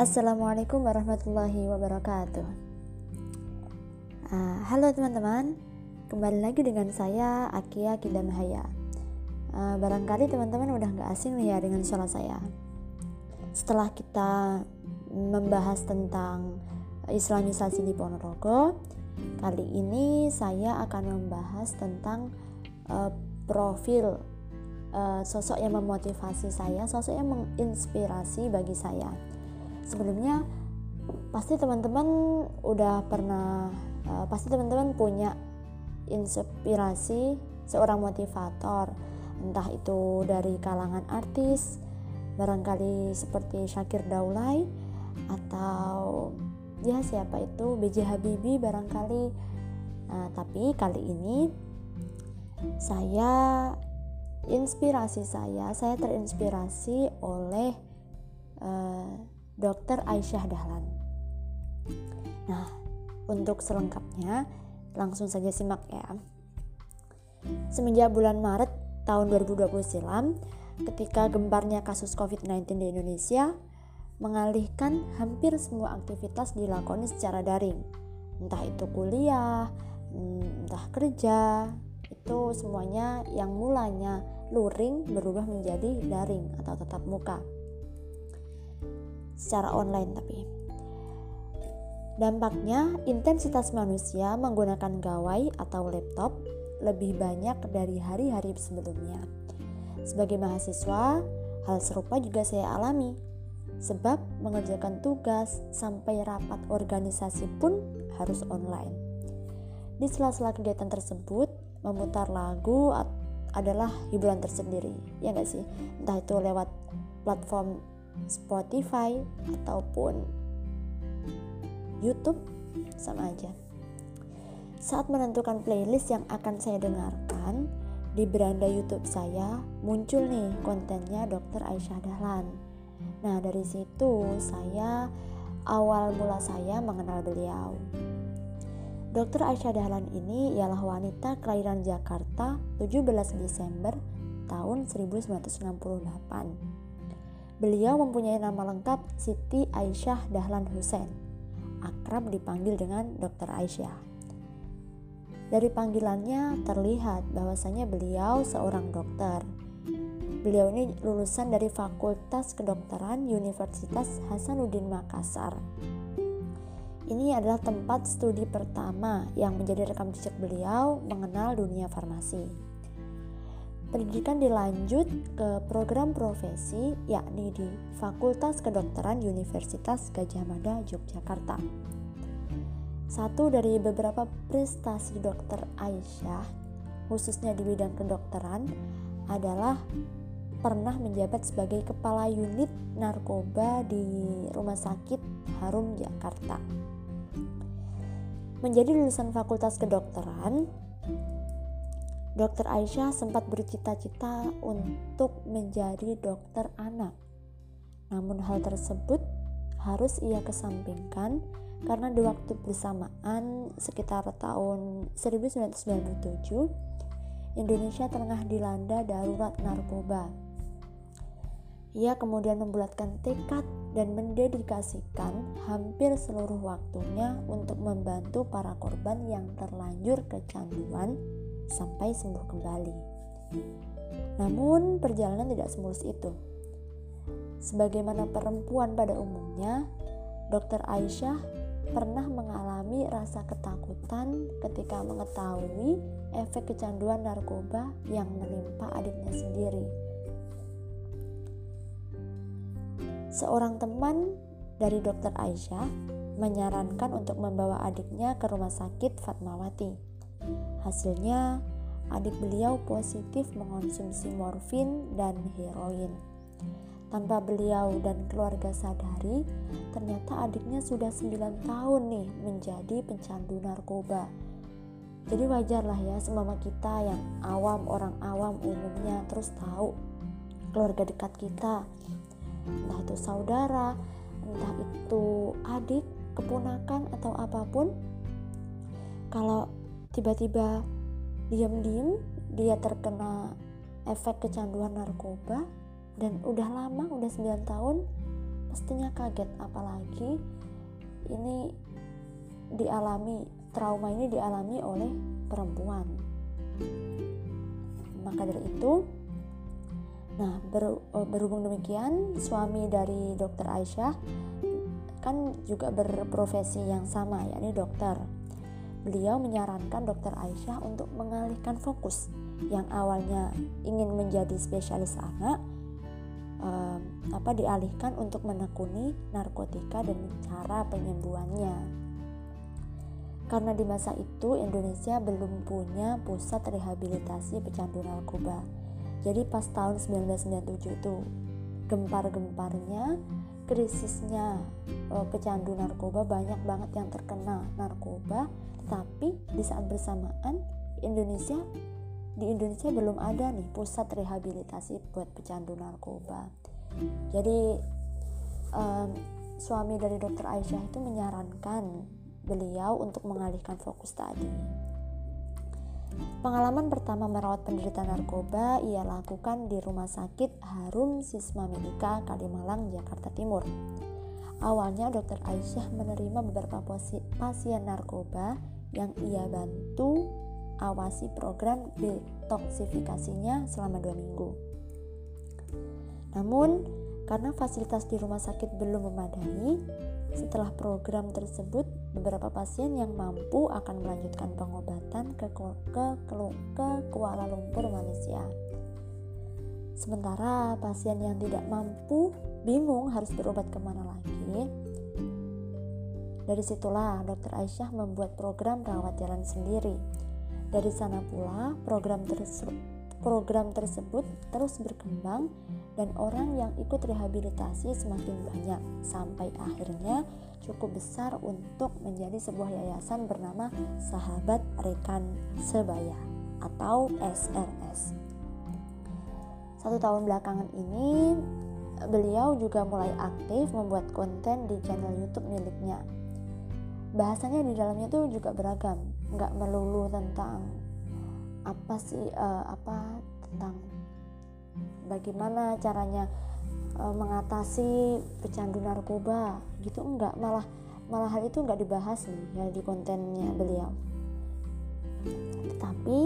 Assalamualaikum warahmatullahi wabarakatuh. Uh, halo teman-teman, kembali lagi dengan saya Akia Kidamahaya. Uh, barangkali teman-teman udah nggak asing nih ya dengan suara saya. Setelah kita membahas tentang Islamisasi di Ponorogo, kali ini saya akan membahas tentang uh, profil uh, sosok yang memotivasi saya, sosok yang menginspirasi bagi saya sebelumnya pasti teman-teman udah pernah uh, pasti teman-teman punya inspirasi seorang motivator entah itu dari kalangan artis barangkali seperti Syakir Daulay atau ya siapa itu B.J. Habibie barangkali nah, tapi kali ini saya inspirasi saya saya terinspirasi oleh uh, Dr. Aisyah Dahlan. Nah, untuk selengkapnya langsung saja simak ya. Semenjak bulan Maret tahun 2020 silam, ketika gemparnya kasus COVID-19 di Indonesia, mengalihkan hampir semua aktivitas dilakoni secara daring. Entah itu kuliah, entah kerja, itu semuanya yang mulanya luring berubah menjadi daring atau tatap muka secara online tapi. Dampaknya, intensitas manusia menggunakan gawai atau laptop lebih banyak dari hari-hari sebelumnya. Sebagai mahasiswa, hal serupa juga saya alami. Sebab mengerjakan tugas sampai rapat organisasi pun harus online. Di sela-sela kegiatan tersebut, memutar lagu adalah hiburan tersendiri, ya nggak sih? Entah itu lewat platform Spotify ataupun YouTube sama aja. Saat menentukan playlist yang akan saya dengarkan, di beranda YouTube saya muncul nih kontennya Dr. Aisyah Dahlan. Nah, dari situ saya awal mula saya mengenal beliau. Dr. Aisyah Dahlan ini ialah wanita kelahiran Jakarta 17 Desember tahun 1968 Beliau mempunyai nama lengkap Siti Aisyah Dahlan Hussein, akrab dipanggil dengan Dr. Aisyah. Dari panggilannya terlihat bahwasanya beliau seorang dokter. Beliau ini lulusan dari Fakultas Kedokteran Universitas Hasanuddin Makassar. Ini adalah tempat studi pertama yang menjadi rekam jejak beliau mengenal dunia farmasi. Pendidikan dilanjut ke program profesi yakni di Fakultas Kedokteran Universitas Gajah Mada Yogyakarta. Satu dari beberapa prestasi dokter Aisyah, khususnya di bidang kedokteran, adalah pernah menjabat sebagai kepala unit narkoba di Rumah Sakit Harum Jakarta. Menjadi lulusan Fakultas Kedokteran, Dokter Aisyah sempat bercita-cita untuk menjadi dokter anak. Namun hal tersebut harus ia kesampingkan karena di waktu bersamaan sekitar tahun 1997 Indonesia tengah dilanda darurat narkoba. Ia kemudian membulatkan tekad dan mendedikasikan hampir seluruh waktunya untuk membantu para korban yang terlanjur kecanduan sampai sembuh kembali. Namun, perjalanan tidak semulus itu. Sebagaimana perempuan pada umumnya, Dr. Aisyah pernah mengalami rasa ketakutan ketika mengetahui efek kecanduan narkoba yang menimpa adiknya sendiri. Seorang teman dari Dr. Aisyah menyarankan untuk membawa adiknya ke rumah sakit Fatmawati Hasilnya, adik beliau positif mengonsumsi morfin dan heroin. Tanpa beliau dan keluarga sadari, ternyata adiknya sudah 9 tahun nih menjadi pencandu narkoba. Jadi wajarlah ya semama kita yang awam, orang awam umumnya terus tahu keluarga dekat kita. Entah itu saudara, entah itu adik, keponakan atau apa pun. Kalau tiba-tiba diam-diam dia terkena efek kecanduan narkoba dan udah lama udah 9 tahun pastinya kaget. Apalagi ini dialami trauma ini dialami oleh perempuan. Maka dari itu nah ber, eh, berhubung demikian suami dari dokter Aisyah kan juga berprofesi yang sama yakni dokter beliau menyarankan dokter Aisyah untuk mengalihkan fokus yang awalnya ingin menjadi spesialis anak um, apa dialihkan untuk menekuni narkotika dan cara penyembuhannya. Karena di masa itu Indonesia belum punya pusat rehabilitasi pecandu narkoba. Jadi pas tahun 1997 itu gempar-gemparnya krisisnya pecandu narkoba banyak banget yang terkena narkoba tapi di saat bersamaan Indonesia di Indonesia belum ada nih pusat rehabilitasi buat pecandu narkoba. Jadi um, suami dari dokter Aisyah itu menyarankan beliau untuk mengalihkan fokus tadi. Pengalaman pertama merawat penderita narkoba ia lakukan di Rumah Sakit Harum Sisma Medika Kalimalang, Jakarta Timur. Awalnya dokter Aisyah menerima beberapa pasien narkoba yang ia bantu awasi program detoksifikasinya selama dua minggu. Namun, karena fasilitas di rumah sakit belum memadai, setelah program tersebut, beberapa pasien yang mampu akan melanjutkan pengobatan ke, ke, ke, ke Kuala Lumpur, Malaysia. Sementara pasien yang tidak mampu bingung harus berobat ke mana lagi. Dari situlah dokter Aisyah membuat program rawat jalan sendiri dari sana pula, program, terse program tersebut terus berkembang dan orang yang ikut rehabilitasi semakin banyak sampai akhirnya cukup besar untuk menjadi sebuah yayasan bernama Sahabat Rekan Sebaya atau SRS. Satu tahun belakangan ini, beliau juga mulai aktif membuat konten di channel YouTube miliknya. Bahasanya di dalamnya tuh juga beragam, nggak melulu tentang apa sih uh, apa tentang bagaimana caranya uh, mengatasi pecandu narkoba? Gitu enggak. Malah malah hal itu enggak dibahas nih ya di kontennya beliau. Tetapi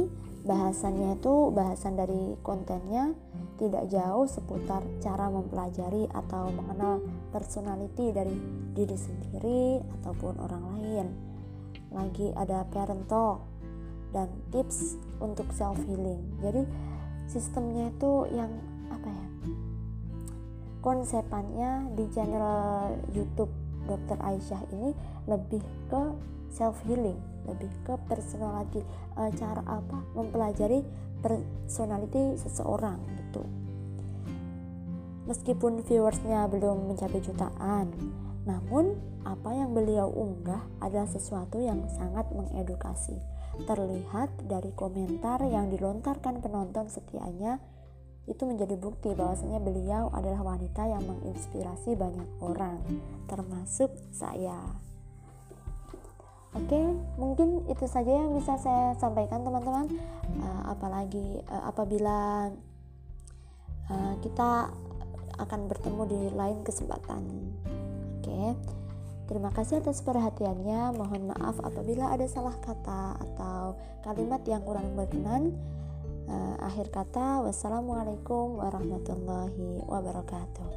bahasannya itu bahasan dari kontennya tidak jauh seputar cara mempelajari atau mengenal personality dari diri sendiri ataupun orang lain. Lagi ada parent talk dan tips untuk self healing jadi sistemnya itu yang apa ya konsepannya di channel YouTube Dokter Aisyah ini lebih ke self healing lebih ke personality e, cara apa mempelajari personality seseorang gitu meskipun viewersnya belum mencapai jutaan namun, apa yang beliau unggah adalah sesuatu yang sangat mengedukasi. Terlihat dari komentar yang dilontarkan penonton setianya itu menjadi bukti bahwasanya beliau adalah wanita yang menginspirasi banyak orang, termasuk saya. Oke, mungkin itu saja yang bisa saya sampaikan teman-teman. Uh, apalagi uh, apabila uh, kita akan bertemu di lain kesempatan. Oke. Terima kasih atas perhatiannya. Mohon maaf apabila ada salah kata atau kalimat yang kurang berkenan. Uh, akhir kata, wassalamualaikum warahmatullahi wabarakatuh.